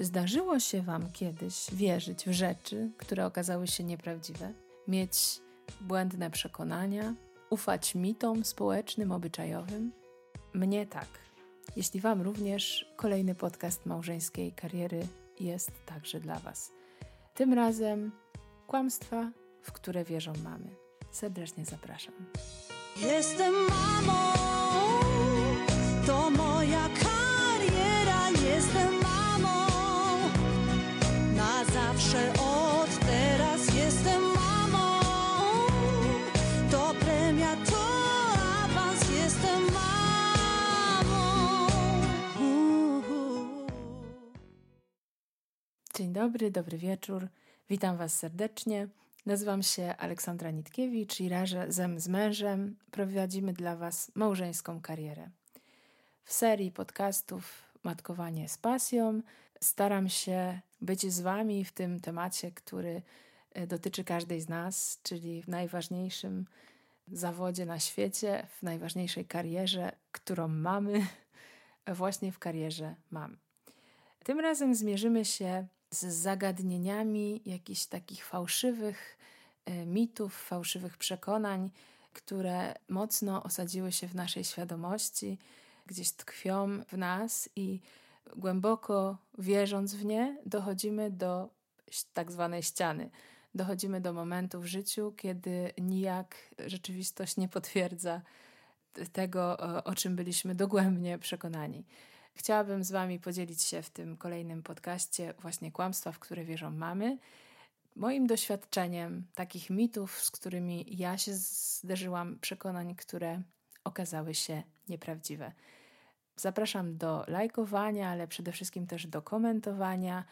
Czy zdarzyło się Wam kiedyś wierzyć w rzeczy, które okazały się nieprawdziwe? Mieć błędne przekonania? Ufać mitom społecznym, obyczajowym? Mnie tak. Jeśli Wam również, kolejny podcast małżeńskiej kariery jest także dla Was. Tym razem kłamstwa, w które wierzą mamy. Serdecznie zapraszam. Jestem mamą, Dzień dobry, dobry wieczór. Witam Was serdecznie. Nazywam się Aleksandra Nitkiewicz i razem z mężem prowadzimy dla Was małżeńską karierę. W serii podcastów Matkowanie z pasją staram się być z Wami w tym temacie, który e, dotyczy każdej z nas, czyli w najważniejszym zawodzie na świecie, w najważniejszej karierze, którą mamy, właśnie w karierze mam. Tym razem zmierzymy się z zagadnieniami jakichś takich fałszywych e, mitów, fałszywych przekonań, które mocno osadziły się w naszej świadomości, gdzieś tkwią w nas i głęboko wierząc w nie, dochodzimy do tak zwanej ściany. Dochodzimy do momentu w życiu, kiedy nijak rzeczywistość nie potwierdza tego, o czym byliśmy dogłębnie przekonani. Chciałabym z Wami podzielić się w tym kolejnym podcaście właśnie kłamstwa, w które wierzą mamy. Moim doświadczeniem takich mitów, z którymi ja się zderzyłam, przekonań, które okazały się nieprawdziwe. Zapraszam do lajkowania, ale przede wszystkim też do komentowania,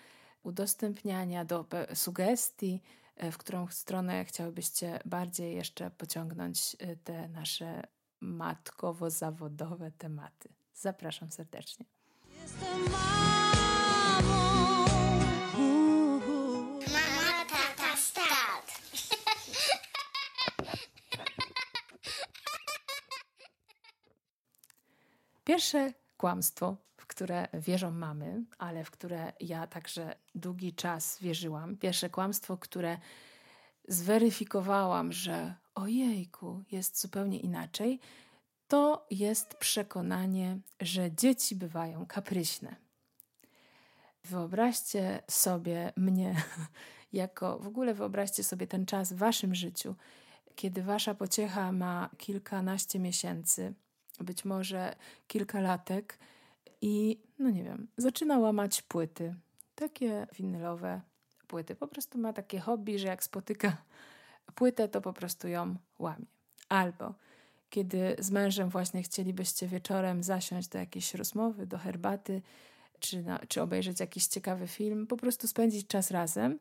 udostępniania, do sugestii, e, w którą stronę chciałybyście bardziej jeszcze pociągnąć e, te nasze matkowo-zawodowe tematy. Zapraszam serdecznie. Mama, tata, start. Pierwsze kłamstwo, w które wierzą mamy, ale w które ja także długi czas wierzyłam. Pierwsze kłamstwo, które zweryfikowałam, że ojejku, jest zupełnie inaczej, to jest przekonanie, że dzieci bywają kapryśne. Wyobraźcie sobie mnie, jako w ogóle wyobraźcie sobie ten czas w waszym życiu, kiedy wasza pociecha ma kilkanaście miesięcy, być może kilka latek i, no nie wiem, zaczyna łamać płyty, takie winylowe płyty. Po prostu ma takie hobby, że jak spotyka płytę, to po prostu ją łamie. Albo kiedy z mężem właśnie chcielibyście wieczorem zasiąść do jakiejś rozmowy, do herbaty, czy, na, czy obejrzeć jakiś ciekawy film, po prostu spędzić czas razem.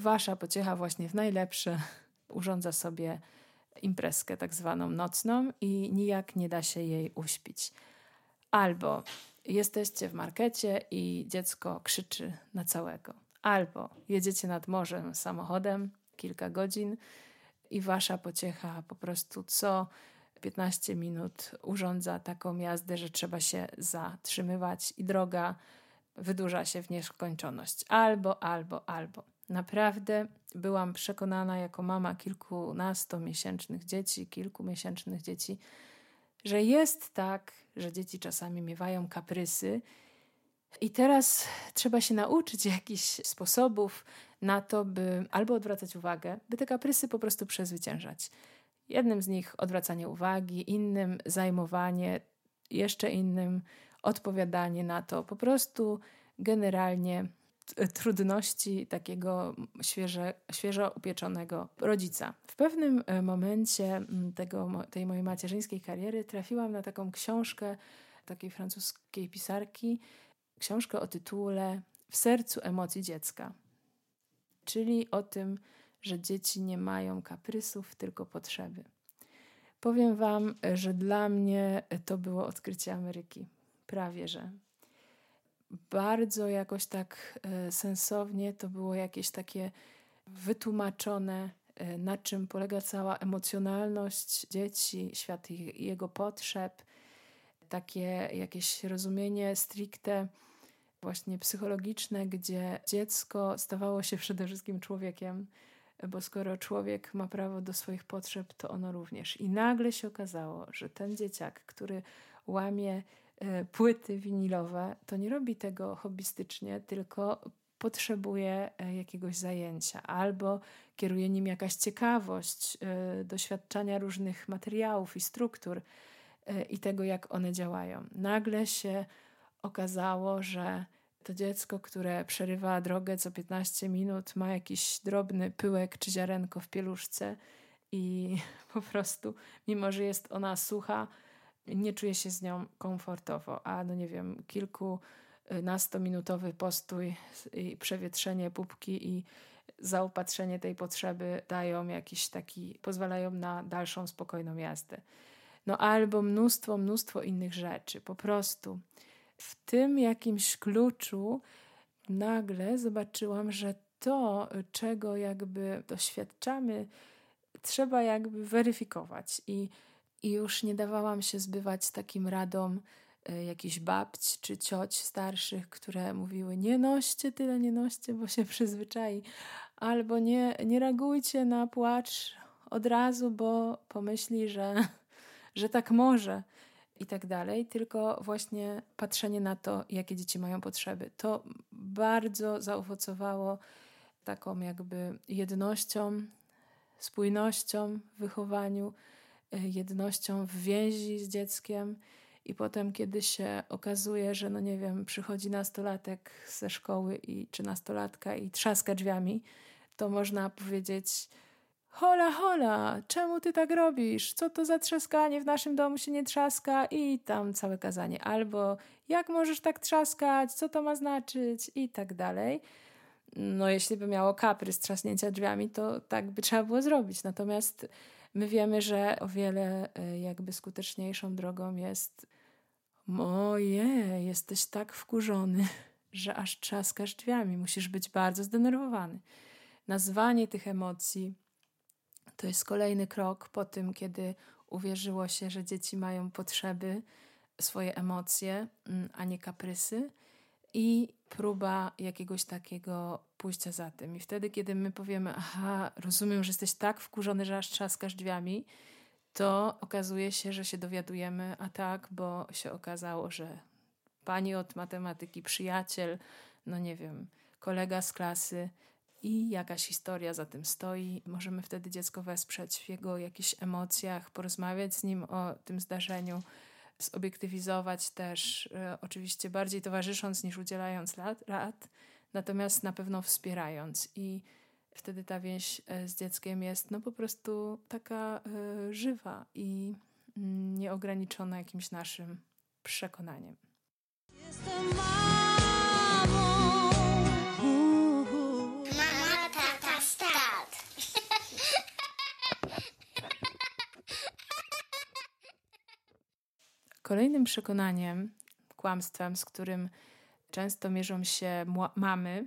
Wasza pociecha właśnie w najlepsze urządza sobie imprezkę tak zwaną nocną i nijak nie da się jej uśpić. Albo jesteście w markecie i dziecko krzyczy na całego. Albo jedziecie nad morzem samochodem kilka godzin i wasza pociecha po prostu co 15 minut urządza taką jazdę, że trzeba się zatrzymywać i droga wydłuża się w nieskończoność. Albo, albo, albo. Naprawdę byłam przekonana jako mama kilkunastomiesięcznych dzieci, kilkumiesięcznych dzieci, że jest tak, że dzieci czasami miewają kaprysy. I teraz trzeba się nauczyć jakichś sposobów na to, by albo odwracać uwagę, by te kaprysy po prostu przezwyciężać. Jednym z nich odwracanie uwagi, innym zajmowanie, jeszcze innym odpowiadanie na to. Po prostu generalnie trudności takiego świeże, świeżo upieczonego rodzica. W pewnym e, momencie tego, tej mojej macierzyńskiej kariery trafiłam na taką książkę takiej francuskiej pisarki, książkę o tytule W sercu emocji dziecka, czyli o tym, że dzieci nie mają kaprysów, tylko potrzeby. Powiem Wam, że dla mnie to było odkrycie Ameryki. Prawie że. Bardzo jakoś tak e, sensownie to było jakieś takie wytłumaczone, e, na czym polega cała emocjonalność dzieci, świat jego potrzeb, takie jakieś rozumienie stricte właśnie psychologiczne, gdzie dziecko stawało się przede wszystkim człowiekiem, bo skoro człowiek ma prawo do swoich potrzeb, to ono również. I nagle się okazało, że ten dzieciak, który łamie e, płyty winilowe, to nie robi tego hobbystycznie, tylko potrzebuje e, jakiegoś zajęcia, albo kieruje nim jakaś ciekawość e, doświadczania różnych materiałów i struktur i tego, jak one działają. Nagle się okazało, że to dziecko, które przerywa drogę co 15 minut, ma jakiś drobny pyłek czy ziarenko w pieluszce i po prostu, mimo że jest ona sucha, nie czuje się z nią komfortowo. A no nie wiem, kilkunastominutowy postój i przewietrzenie pupki i zaopatrzenie tej potrzeby dają jakiś taki, pozwalają na dalszą, spokojną jazdę. No albo mnóstwo, mnóstwo innych rzeczy. Po prostu w tym jakimś kluczu nagle zobaczyłam, że to, czego jakby doświadczamy, trzeba jakby weryfikować. I, i już nie dawałam się zbywać takim radom y, jakichś babć czy cioć starszych, które mówiły: Nie noście tyle, nie noście, bo się przyzwyczai, albo nie, nie reagujcie na płacz od razu, bo pomyśli, że, że tak może i tak dalej, tylko właśnie patrzenie na to, jakie dzieci mają potrzeby. To bardzo zaowocowało taką jakby jednością, spójnością w wychowaniu, e, jednością w więzi z dzieckiem. I potem, kiedy się okazuje, że no nie wiem, przychodzi nastolatek ze szkoły i, czy nastolatka i trzaska drzwiami, to można powiedzieć, Hola, hola, czemu ty tak robisz? Co to za trzaskanie? W naszym domu się nie trzaska i tam całe kazanie. Albo jak możesz tak trzaskać? Co to ma znaczyć? I tak dalej. No, jeśli by miało kaprys trzaśnięcia drzwiami, to tak by trzeba było zrobić. Natomiast my wiemy, że o wiele e, jakby skuteczniejszą drogą jest moje, jesteś tak wkurzony, że aż trzaskasz drzwiami. Musisz być bardzo zdenerwowany. Nazwanie tych emocji to jest kolejny krok po tym, kiedy uwierzyło się, że dzieci mają potrzeby, swoje emocje, mm, a nie kaprysy, i próba jakiegoś takiego pójścia za tym. I wtedy, kiedy my powiemy, aha, rozumiem, że jesteś tak wkurzony, że aż trzaskasz drzwiami, to okazuje się, że się dowiadujemy, a tak, bo się okazało, że pani od matematyki, przyjaciel, no nie wiem, kolega z klasy i jakaś historia za tym stoi. Możemy wtedy dziecko wesprzeć w jego jakichś emocjach, porozmawiać z nim o tym zdarzeniu, zobiektywizować też, e, oczywiście bardziej towarzysząc niż udzielając lat, rad, natomiast na pewno wspierając. I wtedy ta więź e, z dzieckiem jest no po prostu taka e, żywa i mm, nieograniczona jakimś naszym przekonaniem. Jestem Kolejnym przekonaniem, kłamstwem, z którym często mierzą się mamy,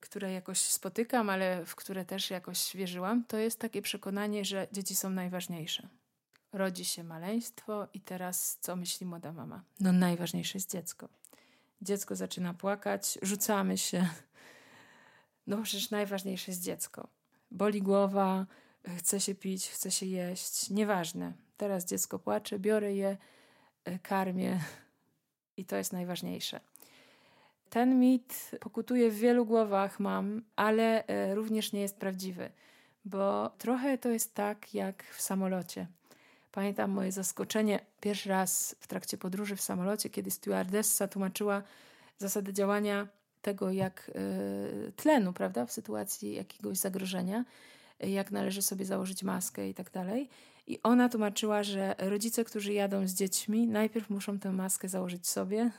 które jakoś spotykam, ale w które też jakoś wierzyłam, to jest takie przekonanie, że dzieci są najważniejsze. Rodzi się maleństwo i teraz co myśli młoda mama? No najważniejsze jest dziecko. Dziecko zaczyna płakać, rzucamy się. No przecież najważniejsze jest dziecko. Boli głowa, chce się pić, chce się jeść, nieważne. Teraz dziecko płacze, biorę je, karmię i to jest najważniejsze. Ten mit pokutuje w wielu głowach mam, ale e, również nie jest prawdziwy, bo trochę to jest tak jak w samolocie. Pamiętam moje zaskoczenie pierwszy raz w trakcie podróży w samolocie, kiedy stewardessa tłumaczyła zasady działania tego, jak y, tlenu, prawda, w sytuacji jakiegoś zagrożenia, jak należy sobie założyć maskę i tak dalej. I ona tłumaczyła, że rodzice, którzy jadą z dziećmi, najpierw muszą tę maskę założyć sobie,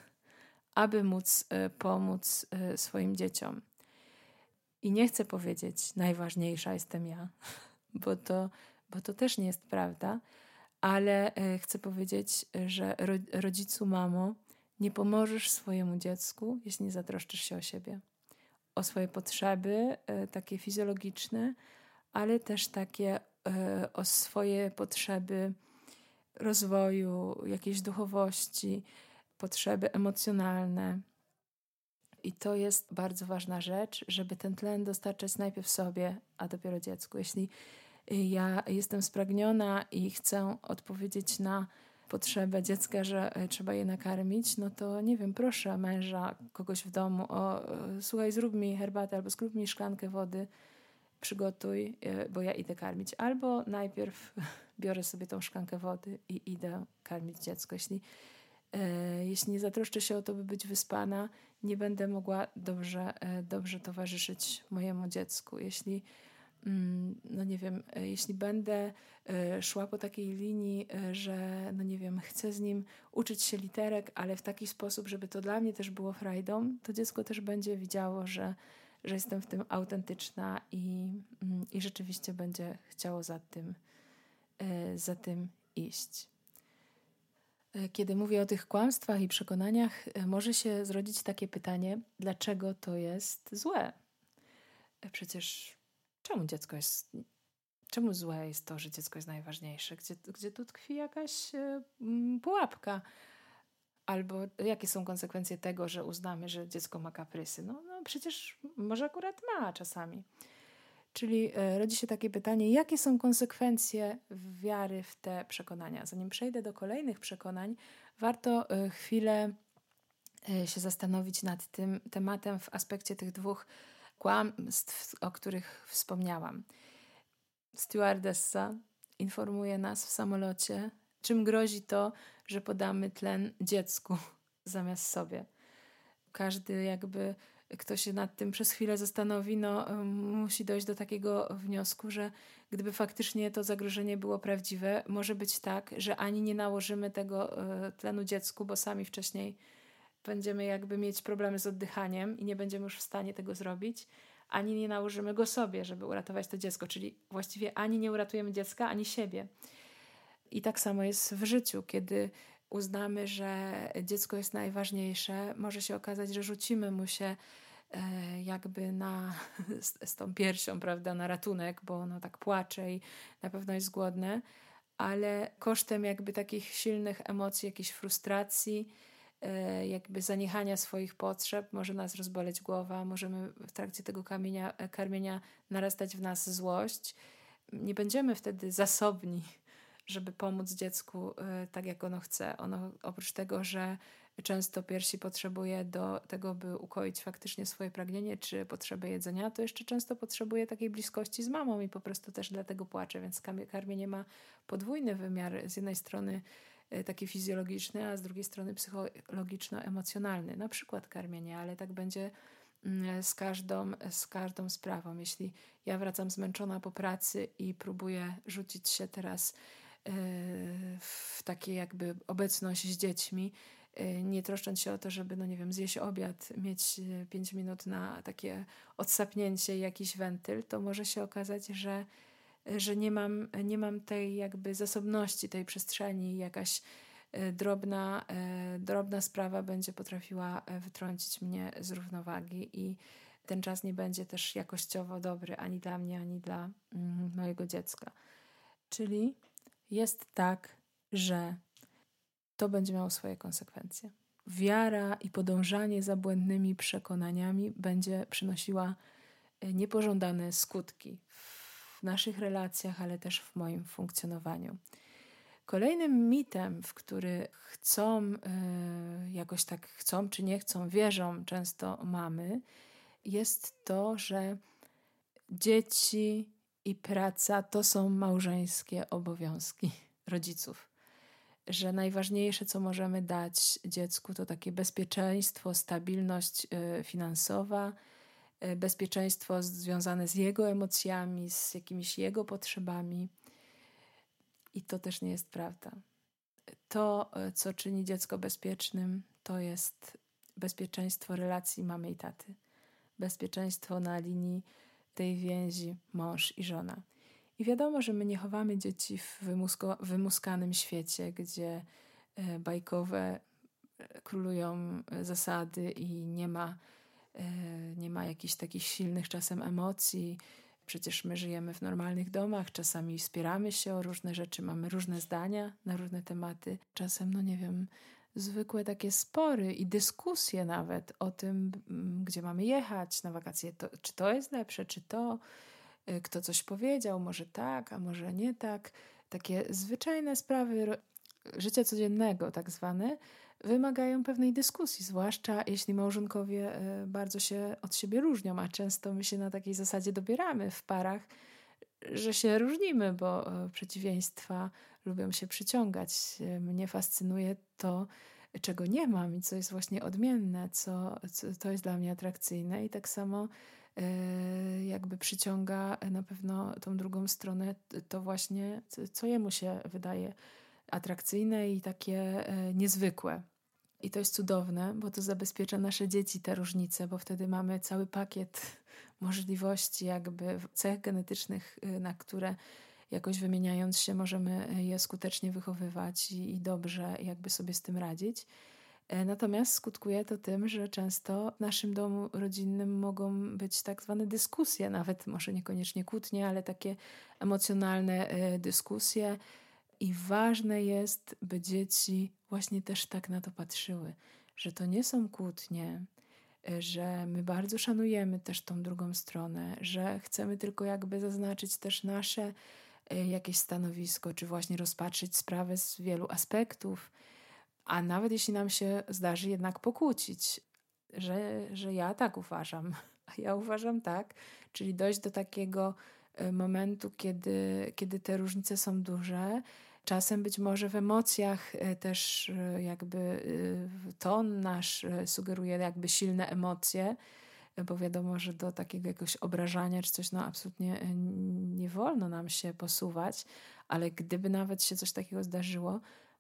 aby móc e, pomóc e, swoim dzieciom. I nie chcę powiedzieć, najważniejsza jestem ja, bo to, bo to też nie jest prawda, ale e, chcę powiedzieć, że rodzicu, mamo, nie pomożesz swojemu dziecku, jeśli nie zatroszczysz się o siebie, o swoje potrzeby, takie fizjologiczne, ale też takie o swoje potrzeby rozwoju, jakiejś duchowości, potrzeby emocjonalne. I to jest bardzo ważna rzecz, żeby ten tlen dostarczać najpierw sobie, a dopiero dziecku. Jeśli ja jestem spragniona i chcę odpowiedzieć na potrzebę dziecka, że e, trzeba je nakarmić, no to nie wiem, proszę męża, kogoś w domu, o e, słuchaj, zrób mi herbatę albo zrób mi szklankę wody, przygotuj, e, bo ja idę karmić. Albo najpierw biorę sobie tą szklankę wody i idę karmić dziecko. Jeśli, jeśli nie zatroszczę się o to, by być wyspana, nie będę mogła dobrze, dobrze towarzyszyć mojemu dziecku. Jeśli Mm, no nie wiem, e, jeśli będę e, szła po takiej linii, e, że no nie wiem, chcę z nim uczyć się literek, ale w taki sposób, żeby to dla mnie też było frajdą, to dziecko też będzie widziało, że, że jestem w tym autentyczna i, mm, i rzeczywiście będzie chciało za tym, za tym iść. Kiedy mówię o tych kłamstwach i przekonaniach, może się zrodzić takie pytanie, dlaczego to jest złe? Przecież czemu dziecko jest. Czemu złe jest to, że dziecko jest najważniejsze? Gdzie, gdzie tu tkwi jakaś y, pułapka? Albo jakie są konsekwencje tego, że uznamy, że dziecko ma kaprysy? No, no przecież może akurat ma czasami. Czyli y, rodzi się takie pytanie, jakie są konsekwencje wiary w te przekonania? Zanim przejdę do kolejnych przekonań, warto y, chwilę się zastanowić nad tym tematem w aspekcie tych dwóch kłamstw, o których wspomniałam. Stewardessa informuje nas w samolocie, czym grozi to, że podamy tlen dziecku zamiast sobie. Każdy jakby, kto się nad tym przez chwilę zastanowi, no, musi dojść do takiego wniosku, że gdyby faktycznie to zagrożenie było prawdziwe, może być tak, że ani nie nałożymy tego e, tlenu dziecku, bo sami wcześniej będziemy jakby mieć problemy z oddychaniem i nie będziemy już w stanie tego zrobić, ani nie nałożymy go sobie, żeby uratować to dziecko, czyli właściwie ani nie uratujemy dziecka, ani siebie. I tak samo jest w życiu, kiedy uznamy, że dziecko jest najważniejsze, może się okazać, że rzucimy mu się e, jakby na, z, tą piersią, prawda, na ratunek, bo ono tak płacze i na pewno jest głodne, ale kosztem jakby takich silnych emocji, jakiejś frustracji, E, jakby zaniechania swoich potrzeb, może nas rozboleć głowa, możemy w trakcie tego kamienia, e, karmienia narastać w nas złość. Nie będziemy wtedy zasobni, żeby pomóc dziecku e, tak, jak ono chce. Ono oprócz tego, że często piersi potrzebuje do tego, by ukoić faktycznie swoje pragnienie czy potrzeby jedzenia, to jeszcze często potrzebuje takiej bliskości z mamą i po prostu też dlatego płacze, więc karmienie ma podwójny wymiar. Z jednej strony E, taki fizjologiczny, a z drugiej strony psychologiczno-emocjonalny, na przykład karmienie, ale tak będzie mm, z każdą, z każdą sprawą. Jeśli ja wracam zmęczona po pracy i próbuję rzucić się teraz w takie jakby obecność z dziećmi, e, nie troszcząc się o to, żeby, no nie wiem, zjeść obiad, mieć pięć minut na takie odsapnięcie, jakiś wentyl, to może się okazać, że że nie mam, nie mam tej jakby zasobności, tej przestrzeni, jakaś e, drobna, drobna sprawa będzie potrafiła wytrącić mnie z równowagi i ten czas nie będzie też jakościowo dobry ani dla mnie, ani dla mm, mojego dziecka. Czyli jest tak, że to będzie miało swoje konsekwencje. Wiara i podążanie za błędnymi przekonaniami będzie przynosiła niepożądane skutki w naszych relacjach, ale też w moim funkcjonowaniu. Kolejnym mitem, w który chcą, yy, jakoś tak chcą czy nie chcą, wierzą często mamy, jest to, że dzieci i praca to są małżeńskie obowiązki rodziców. Że najważniejsze, co możemy dać dziecku, to takie bezpieczeństwo, stabilność yy, finansowa, E, bezpieczeństwo związane z jego emocjami, z jakimiś jego potrzebami. I to też nie jest prawda. To, e, co czyni dziecko bezpiecznym, to jest bezpieczeństwo relacji mamy i taty. Bezpieczeństwo na linii tej więzi mąż i żona. I wiadomo, że my nie chowamy dzieci w wymusko, wymuskanym świecie, gdzie e, bajkowe królują zasady i nie ma E, nie ma jakichś takich silnych czasem emocji. Przecież my żyjemy w normalnych domach, czasami wspieramy się o różne rzeczy, mamy różne zdania na różne tematy. Czasem, no nie wiem, zwykłe takie spory i dyskusje nawet o tym, mm, gdzie mamy jechać na wakacje, to, czy to jest lepsze, czy to, y, kto coś powiedział, może tak, a może nie tak. Takie zwyczajne sprawy życia codziennego, tak zwane, wymagają pewnej dyskusji, zwłaszcza jeśli małżonkowie y, bardzo się od siebie różnią, a często my się na takiej zasadzie dobieramy w parach, że się różnimy, bo y, przeciwieństwa lubią się przyciągać. Mnie fascynuje to, czego nie mam i co jest właśnie odmienne, co, co to jest dla mnie atrakcyjne i tak samo e, jakby przyciąga na pewno tą drugą stronę to właśnie, co jemu się wydaje atrakcyjne i takie e, niezwykłe. I to jest cudowne, bo to zabezpiecza nasze dzieci te różnice, bo wtedy mamy cały pakiet możliwości, jakby cech genetycznych, na które jakoś wymieniając się możemy je skutecznie wychowywać i, i dobrze jakby sobie z tym radzić. E, natomiast skutkuje to tym, że często w naszym domu rodzinnym mogą być tak zwane dyskusje, nawet może niekoniecznie kłótnie, ale takie emocjonalne e, dyskusje. I ważne jest, by dzieci właśnie też tak na to patrzyły, że to nie są kłótnie, e, że my bardzo szanujemy też tą drugą stronę, że chcemy tylko jakby zaznaczyć też nasze jakieś stanowisko, czy właśnie rozpatrzyć sprawę z wielu aspektów. A nawet jeśli nam się zdarzy jednak pokłócić, że, że ja tak uważam, a ja uważam tak, czyli dojść do takiego y, momentu, kiedy, kiedy te różnice są duże. Czasem być może w emocjach y, też jakby ton nasz sugeruje jakby silne emocje, bo wiadomo, że do takiego jakiegoś obrażania czy coś, no absolutnie e, nie wolno nam się posuwać, ale gdyby nawet się coś takiego zdarzyło,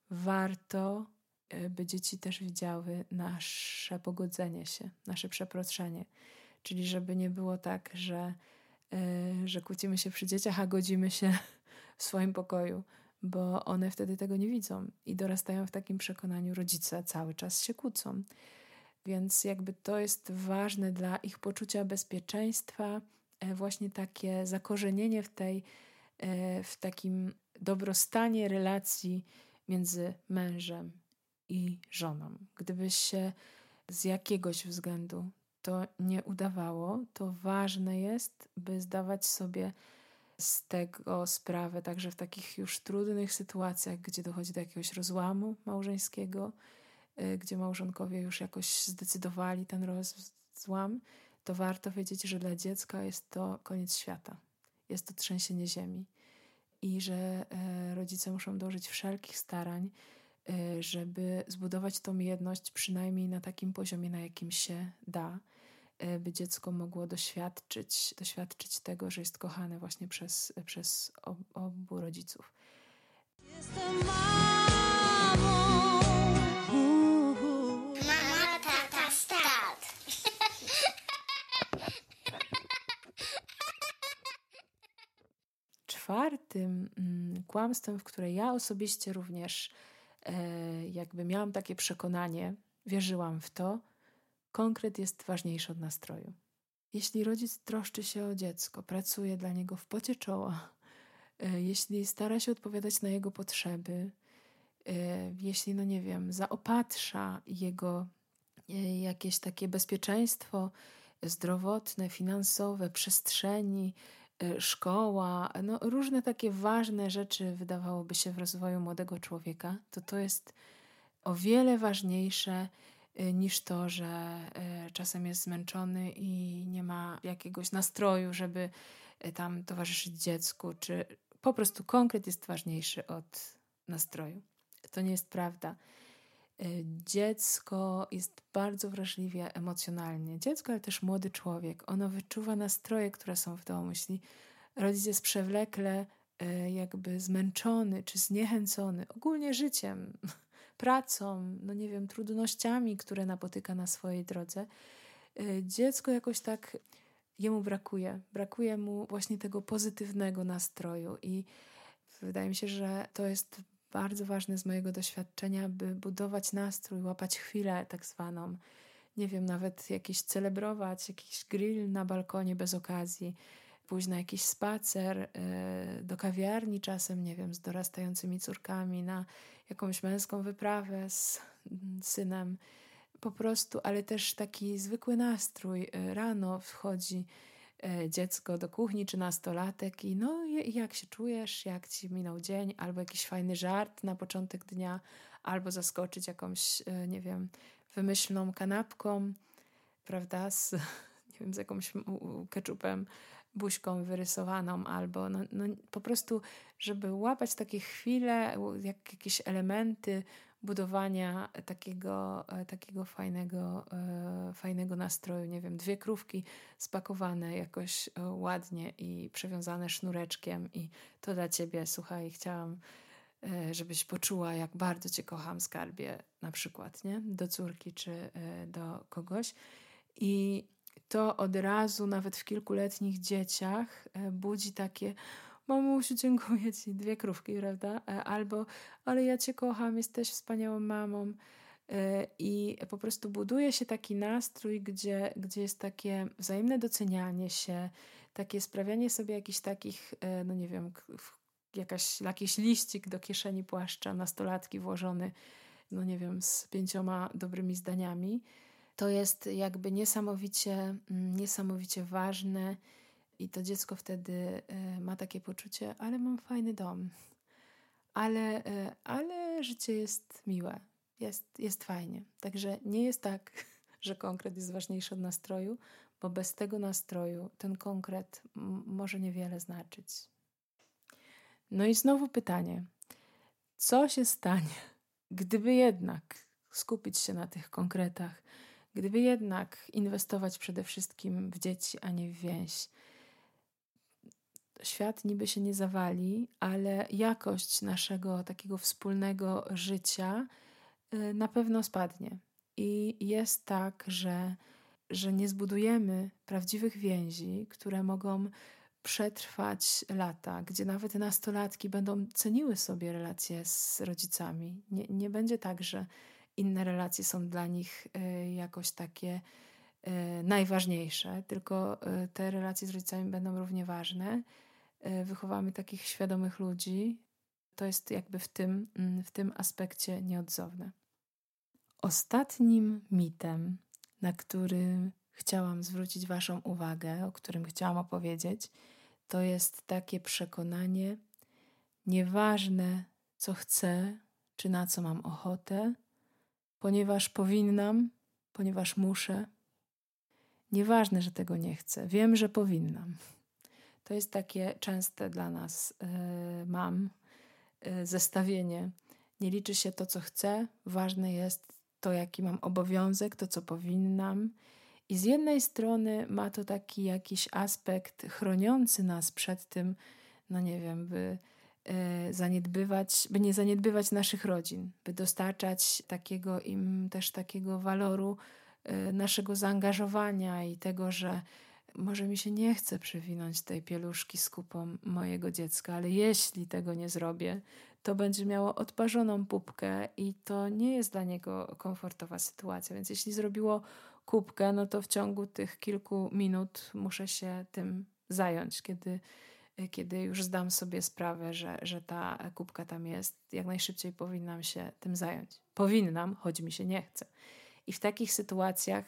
warto, e, by dzieci też widziały nasze pogodzenie się, nasze przeproszenie. Czyli żeby nie było tak, że, e, że kłócimy się przy dzieciach, a godzimy się w swoim pokoju, bo one wtedy tego nie widzą i dorastają w takim przekonaniu, rodzice cały czas się kłócą. Więc jakby to jest ważne dla ich poczucia bezpieczeństwa, e, właśnie takie zakorzenienie w tej, e, w takim dobrostanie relacji między mężem i żoną. Gdyby się z jakiegoś względu to nie udawało, to ważne jest, by zdawać sobie z tego sprawę, także w takich już trudnych sytuacjach, gdzie dochodzi do jakiegoś rozłamu małżeńskiego, gdzie małżonkowie już jakoś zdecydowali ten rozłam, to warto wiedzieć, że dla dziecka jest to koniec świata. Jest to trzęsienie ziemi i że e, rodzice muszą dołożyć wszelkich starań, e, żeby zbudować tą jedność przynajmniej na takim poziomie, na jakim się da, e, by dziecko mogło doświadczyć, doświadczyć tego, że jest kochane właśnie przez, przez obu rodziców. Jestem czwartym mm, kłamstwem, w które ja osobiście również e, jakby miałam takie przekonanie, wierzyłam w to, konkret jest ważniejszy od nastroju. Jeśli rodzic troszczy się o dziecko, pracuje dla niego w pocie czoła, e, jeśli stara się odpowiadać na jego potrzeby, e, jeśli, no nie wiem, zaopatrza jego jakieś takie bezpieczeństwo zdrowotne, finansowe, przestrzeni, szkoła, no różne takie ważne rzeczy wydawałoby się w rozwoju młodego człowieka, to to jest o wiele ważniejsze y, niż to, że y, czasem jest zmęczony i nie ma jakiegoś nastroju, żeby tam towarzyszyć dziecku, czy po prostu konkret jest ważniejszy od nastroju. To nie jest prawda. Dziecko jest bardzo wrażliwie emocjonalnie. Dziecko, ale też młody człowiek. Ono wyczuwa nastroje, które są w domu. Jeśli rodzic jest przewlekle e, jakby zmęczony czy zniechęcony ogólnie życiem, pracą, no nie wiem, trudnościami, które napotyka na swojej drodze, e, dziecko jakoś tak jemu brakuje. Brakuje mu właśnie tego pozytywnego nastroju i wydaje mi się, że to jest bardzo ważne z mojego doświadczenia, by budować nastrój, łapać chwilę tak zwaną. Nie wiem, nawet jakiś celebrować, jakiś grill na balkonie bez okazji, pójść na jakiś spacer, e, do kawiarni czasem, nie wiem, z dorastającymi córkami, na jakąś męską wyprawę z synem. Po prostu, ale też taki zwykły nastrój. E, rano wchodzi dziecko do kuchni czy nastolatek i no jak się czujesz, jak ci minął dzień, albo jakiś fajny żart na początek dnia, albo zaskoczyć jakąś, nie wiem, wymyślną kanapką, prawda, z, nie wiem, z jakąś keczupem buźką wyrysowaną, albo no, no, po prostu, żeby łapać takie chwile, jak jakieś elementy budowania takiego, e, takiego fajnego, e, fajnego nastroju. Nie wiem, dwie krówki spakowane jakoś e, ładnie i przewiązane sznureczkiem i to dla ciebie, słuchaj, chciałam żebyś poczuła, jak bardzo cię kocham, skarbie, na przykład, nie? Do córki czy do kogoś. I to od razu, nawet w kilkuletnich dzieciach, budzi takie mamusiu, dziękuję ci, dwie krówki, prawda? E, albo, ale ja cię kocham, jesteś wspaniałą mamą. E, I po prostu buduje się taki nastrój, gdzie, gdzie jest takie wzajemne docenianie się, takie sprawianie sobie jakichś takich, no nie wiem, jakaś, jakiś liścik do kieszeni płaszcza nastolatki włożony, no nie wiem, z pięcioma dobrymi zdaniami to jest jakby niesamowicie, mm, niesamowicie ważne i to dziecko wtedy e, ma takie poczucie, ale mam fajny dom, ale, e, ale życie jest miłe, jest, jest fajnie. Także nie jest tak, że konkret jest ważniejszy od nastroju, bo bez tego nastroju ten konkret może niewiele znaczyć. No i znowu pytanie: co się stanie, gdyby jednak skupić się na tych konkretach? Gdyby jednak inwestować przede wszystkim w dzieci, a nie w więź, świat niby się nie zawali, ale jakość naszego takiego wspólnego życia y, na pewno spadnie. I jest tak, że, że nie zbudujemy prawdziwych więzi, które mogą przetrwać lata, gdzie nawet nastolatki będą ceniły sobie relacje z rodzicami. Nie, nie będzie tak, że inne relacje są dla nich y, jakoś takie y, najważniejsze, tylko te relacje z rodzicami będą równie ważne. Wychowamy takich świadomych ludzi. To jest jakby w tym, mm, w tym aspekcie nieodzowne. Ostatnim mitem, na który chciałam zwrócić Waszą uwagę, o którym chciałam opowiedzieć, to jest takie przekonanie: nieważne, co chcę, czy na co mam ochotę, ponieważ powinnam, ponieważ muszę. Nieważne, że tego nie chcę, wiem, że powinnam. To jest takie częste dla nas, yy, mam, yy, zestawienie. Nie liczy się to, co chcę, ważne jest to, jaki mam obowiązek, to, co powinnam. I z jednej strony ma to taki jakiś aspekt chroniący nas przed tym, no nie wiem, by E, zaniedbywać, by nie zaniedbywać naszych rodzin, by dostarczać takiego im też takiego waloru e, naszego zaangażowania i tego, że może mi się nie chce przewinąć tej pieluszki z kupą mojego dziecka, ale jeśli tego nie zrobię, to będzie miało odparzoną pupkę i to nie jest dla niego komfortowa sytuacja. Więc jeśli zrobiło kubkę, no to w ciągu tych kilku minut muszę się tym zająć, kiedy kiedy już zdam sobie sprawę, że, że ta kubka tam jest, jak najszybciej powinnam się tym zająć. Powinnam, choć mi się nie chce. I w takich sytuacjach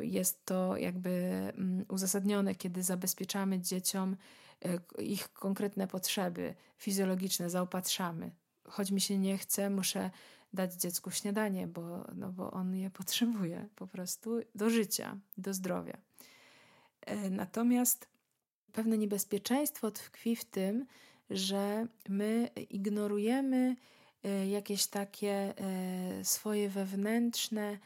jest to jakby mm, uzasadnione, kiedy zabezpieczamy dzieciom e, ich konkretne potrzeby fizjologiczne, zaopatrzamy. Choć mi się nie chce, muszę dać dziecku śniadanie, bo, no bo on je potrzebuje po prostu do życia, do zdrowia. E, natomiast pewne niebezpieczeństwo tkwi w tym, że my ignorujemy jakieś takie swoje wewnętrzne,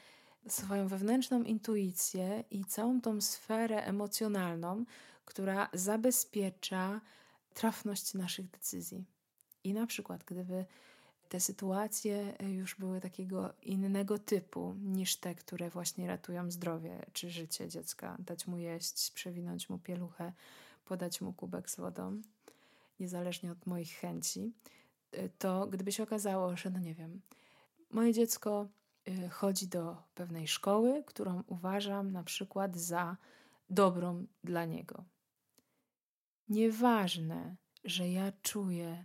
swoją wewnętrzną intuicję i całą tą sferę emocjonalną, która zabezpiecza trafność naszych decyzji. I na przykład, gdyby te sytuacje już były takiego innego typu niż te, które właśnie ratują zdrowie czy życie dziecka, dać mu jeść, przewinąć mu pieluchę, podać mu kubek z wodą, niezależnie od moich chęci, to gdyby się okazało, że no nie wiem, moje dziecko chodzi do pewnej szkoły, którą uważam na przykład za dobrą dla niego. Nieważne, że ja czuję,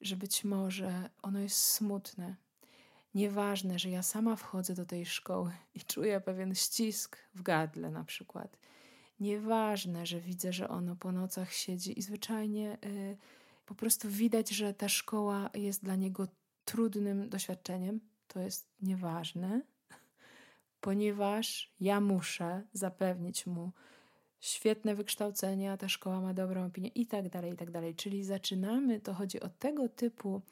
że być może ono jest smutne. Nieważne, że ja sama wchodzę do tej szkoły i czuję pewien ścisk w gardle na przykład. Nieważne, że widzę, że ono po nocach siedzi i zwyczajnie y, po prostu widać, że ta szkoła jest dla niego trudnym doświadczeniem. To jest nieważne, ponieważ ja muszę zapewnić mu świetne wykształcenie, a ta szkoła ma dobrą opinię i tak dalej, i tak dalej. Czyli zaczynamy, to chodzi o tego typu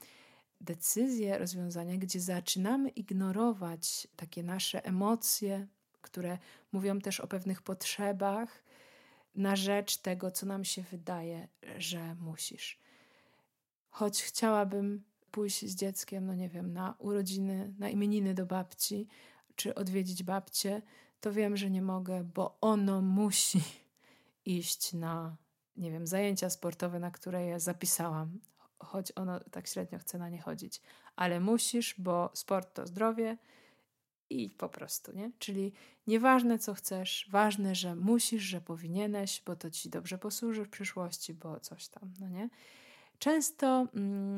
decyzje, rozwiązania, gdzie zaczynamy ignorować takie nasze emocje, które mówią też o pewnych potrzebach, na rzecz tego, co nam się wydaje, że musisz. Choć chciałabym pójść z dzieckiem, no nie wiem, na urodziny, na imieniny do babci, czy odwiedzić babcię, to wiem, że nie mogę, bo ono musi iść na, nie wiem, zajęcia sportowe, na które je zapisałam, choć ono tak średnio chce na nie chodzić. Ale musisz, bo sport to zdrowie i po prostu, nie? Czyli nieważne co chcesz, ważne, że musisz, że powinieneś, bo to ci dobrze posłuży w przyszłości, bo coś tam, no nie? Często mm,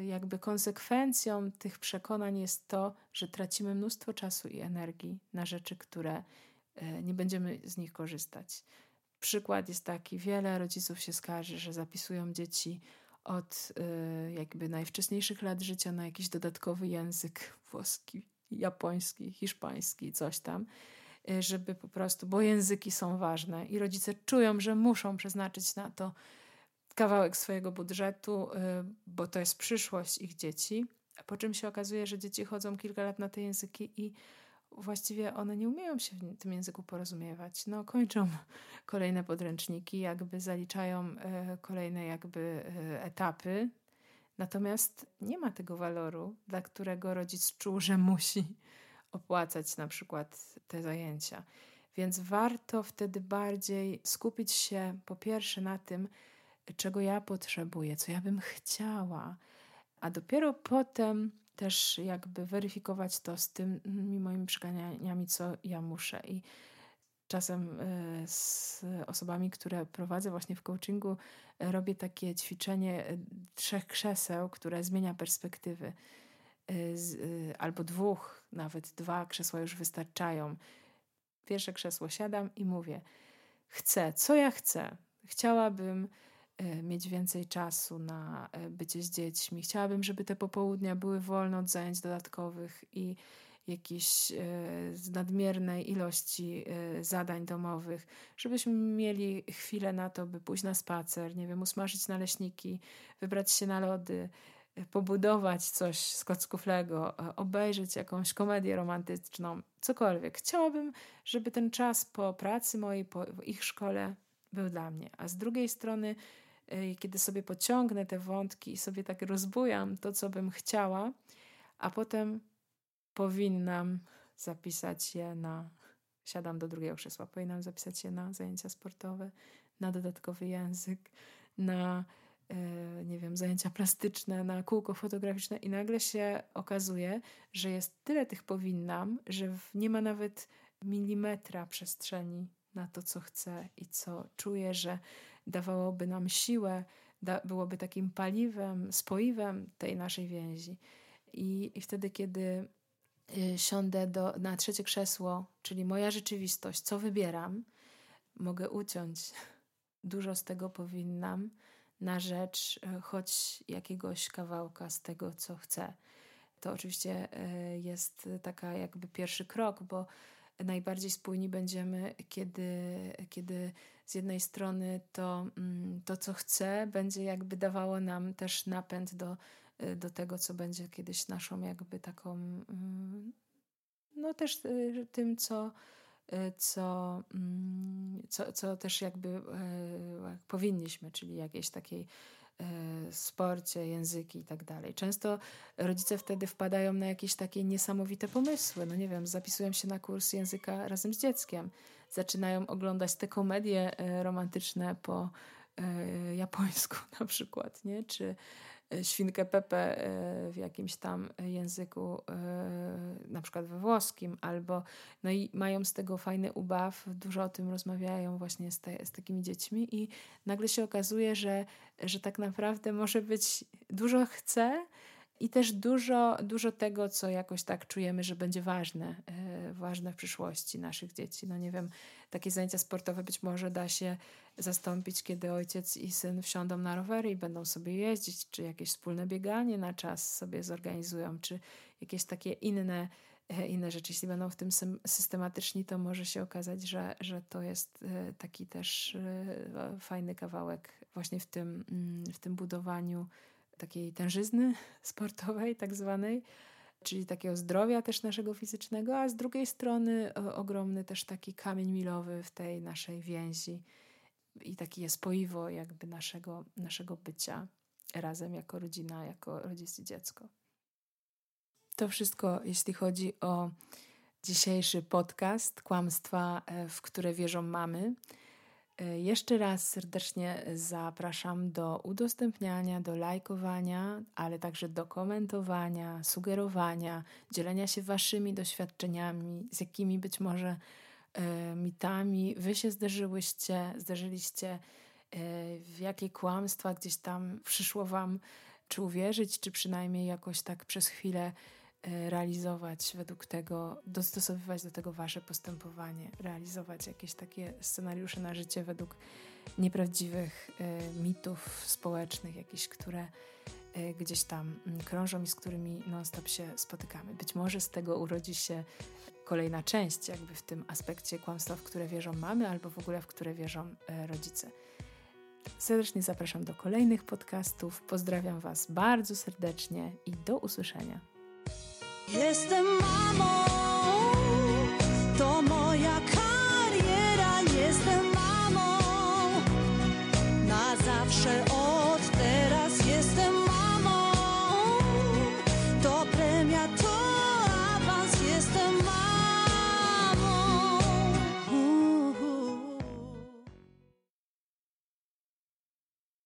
y, jakby konsekwencją tych przekonań jest to, że tracimy mnóstwo czasu i energii na rzeczy, które y, nie będziemy z nich korzystać. Przykład jest taki, wiele rodziców się skarży, że zapisują dzieci od y, jakby najwcześniejszych lat życia na jakiś dodatkowy język włoski, japoński, hiszpański, coś tam, żeby po prostu, bo języki są ważne i rodzice czują, że muszą przeznaczyć na to kawałek swojego budżetu, y, bo to jest przyszłość ich dzieci. Po czym się okazuje, że dzieci chodzą kilka lat na te języki i właściwie one nie umieją się w tym języku porozumiewać. No, kończą kolejne podręczniki, jakby zaliczają y, kolejne jakby y, etapy. Natomiast nie ma tego waloru, dla którego rodzic czuł, że musi opłacać na przykład te zajęcia. Więc warto wtedy bardziej skupić się po pierwsze na tym, czego ja potrzebuję, co ja bym chciała, a dopiero potem też jakby weryfikować to z tymi moimi przekonaniami, co ja muszę. I czasem e, z osobami, które prowadzę właśnie w coachingu, e, robię takie ćwiczenie e, trzech krzeseł, które zmienia perspektywy. Albo dwóch, nawet dwa krzesła już wystarczają. Pierwsze krzesło siadam i mówię: Chcę, co ja chcę? Chciałabym mieć więcej czasu na e, bycie z dziećmi. Chciałabym, żeby te popołudnia były wolne od zajęć dodatkowych i jakiejś e, nadmiernej ilości zadań domowych, żebyśmy mieli chwilę na to, by pójść na spacer, nie wiem, usmażyć naleśniki, wybrać się na lody, pobudować coś z kocków Lego, obejrzeć jakąś komedię romantyczną, cokolwiek. Chciałabym, żeby ten czas po pracy mojej, po ich szkole był dla mnie. A z drugiej strony kiedy sobie pociągnę te wątki i sobie tak rozbujam to, co bym chciała, a potem powinnam zapisać je na. Siadam do drugiego krzesła, powinnam zapisać je na zajęcia sportowe, na dodatkowy język, na e, nie wiem, zajęcia plastyczne, na kółko fotograficzne i nagle się okazuje, że jest tyle tych powinnam, że nie ma nawet milimetra przestrzeni na to, co chcę i co czuję, że dawałoby nam siłę, da, byłoby takim paliwem, spoiwem tej naszej więzi. I, i wtedy, kiedy y, siądę do, na trzecie krzesło, czyli moja rzeczywistość, co wybieram, mogę uciąć. Dużo z tego powinnam na rzecz y, choć jakiegoś kawałka z tego, co chcę. To oczywiście y, jest taka jakby pierwszy krok, bo najbardziej spójni będziemy, kiedy, kiedy z jednej strony to, mm, to, co chcę, będzie jakby dawało nam też napęd do, y, do tego, co będzie kiedyś naszą jakby taką, mm, no też y, tym, co, y, co, mm, co, co też jakby powinniśmy, czyli jakiejś takiej sporcie, języki i tak dalej. Często rodzice wtedy wpadają na jakieś takie niesamowite pomysły. No nie wiem, zapisują się na kurs języka razem z dzieckiem zaczynają oglądać te komedie e, romantyczne po e, japońsku na przykład, nie? Czy, e, świnkę Pepe w jakimś tam języku, na przykład we włoskim, albo no i mają z tego fajny ubaw, dużo o tym rozmawiają właśnie z, te, z takimi dziećmi i nagle się okazuje, że, że tak naprawdę może być dużo chce, i też dużo, dużo tego, co jakoś tak czujemy, że będzie ważne, yy, ważne w przyszłości naszych dzieci. No nie wiem, takie zajęcia sportowe być może da się zastąpić, kiedy ojciec i syn wsiądą na rowery i będą sobie jeździć, czy jakieś wspólne bieganie na czas sobie zorganizują, czy jakieś takie inne, yy, inne rzeczy. Jeśli będą w tym systematyczni, to może się okazać, że, że to jest yy, taki też fajny kawałek właśnie w tym, mm, w tym budowaniu takiej tężyzny sportowej, tak zwanej, czyli takiego zdrowia też naszego fizycznego, a z drugiej strony ogromny też taki kamień milowy w tej naszej więzi i taki jest spoiwo jakby naszego, naszego bycia razem jako rodzina, jako rodzic i dziecko. To wszystko, jeśli chodzi o dzisiejszy podcast Kłamstwa, e, w które wierzą mamy. E, jeszcze raz serdecznie zapraszam do udostępniania, do lajkowania, ale także do komentowania, sugerowania, dzielenia się waszymi doświadczeniami, z jakimi być może e, mitami wy się zderzyłyście, zderzyliście, e, w jakie kłamstwa gdzieś tam przyszło wam, czy uwierzyć, czy przynajmniej jakoś tak przez chwilę realizować według tego, dostosowywać do tego wasze postępowanie, realizować jakieś takie scenariusze na życie według nieprawdziwych e, mitów społecznych, jakieś, które e, gdzieś tam krążą i z którymi non-stop się spotykamy. Być może z tego urodzi się kolejna część, jakby w tym aspekcie kłamstwa, w które wierzą mamy, albo w ogóle w które wierzą rodzice. Serdecznie zapraszam do kolejnych podcastów. Pozdrawiam Was bardzo serdecznie i do usłyszenia. Jestem mamą.